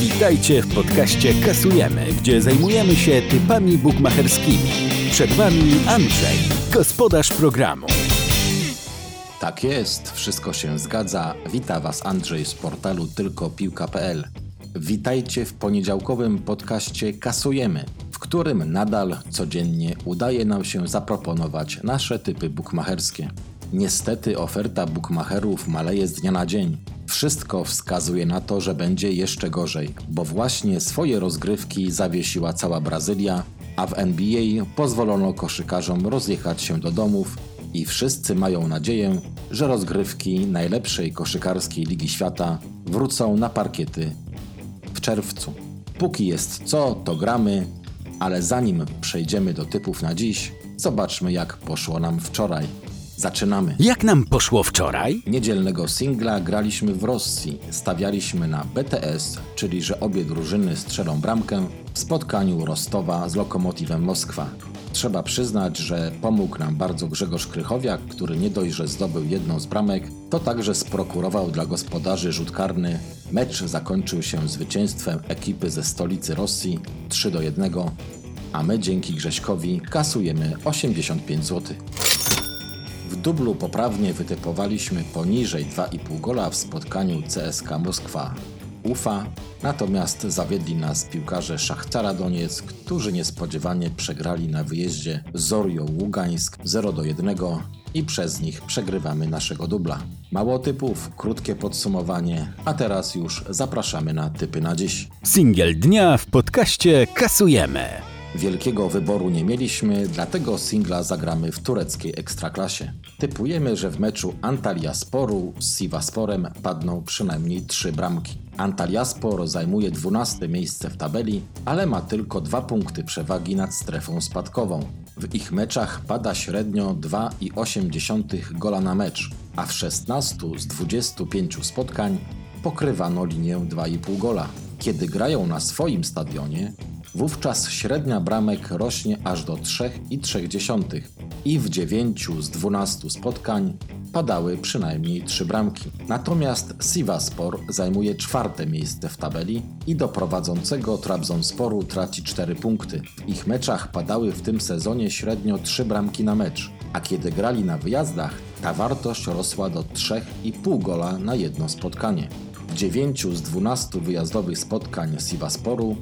Witajcie w podcaście Kasujemy, gdzie zajmujemy się typami bukmacherskimi. Przed Wami Andrzej, gospodarz programu. Tak jest, wszystko się zgadza. Wita Was Andrzej z portalu tylkopiłka.pl. Witajcie w poniedziałkowym podcaście Kasujemy, w którym nadal codziennie udaje nam się zaproponować nasze typy bukmacherskie. Niestety oferta bukmacherów maleje z dnia na dzień. Wszystko wskazuje na to, że będzie jeszcze gorzej, bo właśnie swoje rozgrywki zawiesiła cała Brazylia, a w NBA pozwolono koszykarzom rozjechać się do domów i wszyscy mają nadzieję, że rozgrywki najlepszej koszykarskiej Ligi Świata wrócą na parkiety w czerwcu. Póki jest co, to gramy, ale zanim przejdziemy do typów na dziś, zobaczmy jak poszło nam wczoraj. Zaczynamy. Jak nam poszło wczoraj? Niedzielnego singla graliśmy w Rosji. Stawialiśmy na BTS, czyli że obie drużyny strzelą bramkę w spotkaniu Rostowa z Lokomotywem Moskwa. Trzeba przyznać, że pomógł nam bardzo Grzegorz Krychowiak, który nie dość, że zdobył jedną z bramek, to także sprokurował dla gospodarzy rzut karny. Mecz zakończył się zwycięstwem ekipy ze stolicy Rosji 3 do 1, a my dzięki Grześkowi kasujemy 85 zł. Dublu poprawnie wytypowaliśmy poniżej 2,5 gola w spotkaniu CSK Moskwa Ufa, natomiast zawiedli nas piłkarze Szachtara Doniec, którzy niespodziewanie przegrali na wyjeździe Zorio Ługańsk 0 do 1 i przez nich przegrywamy naszego dubla. Mało typów, krótkie podsumowanie, a teraz już zapraszamy na typy na dziś. Singiel dnia w podcaście Kasujemy. Wielkiego wyboru nie mieliśmy, dlatego singla zagramy w tureckiej ekstraklasie. Typujemy, że w meczu Antalyasporu z Sivasporem padną przynajmniej trzy bramki. Antalyaspor zajmuje 12 miejsce w tabeli, ale ma tylko dwa punkty przewagi nad strefą spadkową. W ich meczach pada średnio 2,8 gola na mecz, a w 16 z 25 spotkań pokrywano linię 2,5 gola. Kiedy grają na swoim stadionie, Wówczas średnia bramek rośnie aż do 3,3 i w 9 z 12 spotkań padały przynajmniej 3 bramki. Natomiast Sivaspor zajmuje czwarte miejsce w tabeli i do prowadzącego Trabzonsporu traci 4 punkty. W ich meczach padały w tym sezonie średnio 3 bramki na mecz, a kiedy grali na wyjazdach, ta wartość rosła do 3,5 gola na jedno spotkanie. W 9 z 12 wyjazdowych spotkań Sivasporu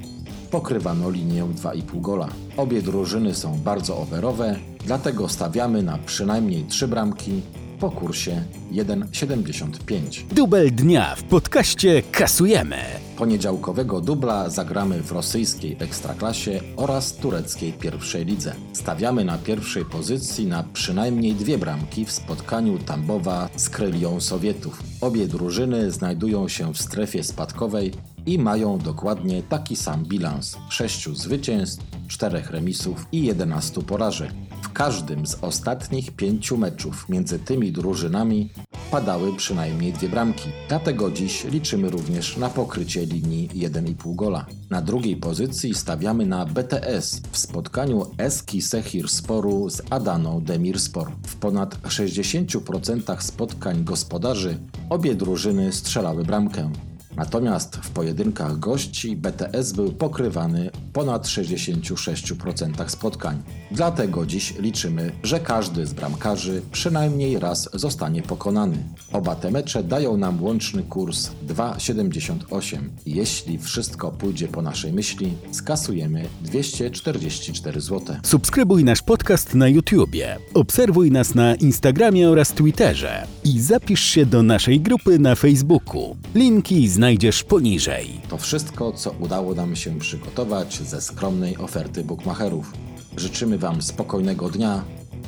pokrywano linię 2,5 gola. Obie drużyny są bardzo overowe, dlatego stawiamy na przynajmniej 3 bramki po kursie 1,75. Dubel dnia w podcaście Kasujemy. Poniedziałkowego dubla zagramy w rosyjskiej ekstraklasie oraz tureckiej pierwszej lidze. Stawiamy na pierwszej pozycji na przynajmniej dwie bramki w spotkaniu Tambowa z Krylią Sowietów. Obie drużyny znajdują się w strefie spadkowej i mają dokładnie taki sam bilans: 6 zwycięstw, 4 remisów i 11 porażek. W każdym z ostatnich pięciu meczów między tymi drużynami padały przynajmniej dwie bramki. Dlatego dziś liczymy również na pokrycie linii 1,5 gola. Na drugiej pozycji stawiamy na BTS w spotkaniu Eski Sehir Sporu z Adaną Demirspor. W ponad 60% spotkań gospodarzy obie drużyny strzelały bramkę. Natomiast w pojedynkach gości BTS był pokrywany ponad 66% spotkań. Dlatego dziś liczymy, że każdy z bramkarzy przynajmniej raz zostanie pokonany. Oba te mecze dają nam łączny kurs 2,78. Jeśli wszystko pójdzie po naszej myśli, skasujemy 244 zł. Subskrybuj nasz podcast na YouTubie, obserwuj nas na Instagramie oraz Twitterze i zapisz się do naszej grupy na Facebooku. Linki znajdziesz poniżej. To wszystko, co udało nam się przygotować ze skromnej oferty bookmacherów. Życzymy Wam spokojnego dnia.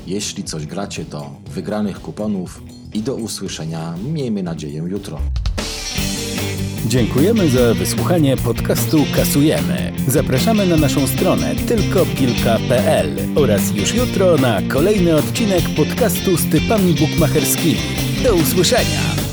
Jeśli coś gracie, to wygranych kuponów i do usłyszenia, miejmy nadzieję, jutro. Dziękujemy za wysłuchanie podcastu Kasujemy. Zapraszamy na naszą stronę tylkopilka.pl oraz już jutro na kolejny odcinek podcastu z typami bukmacherskimi. Do usłyszenia!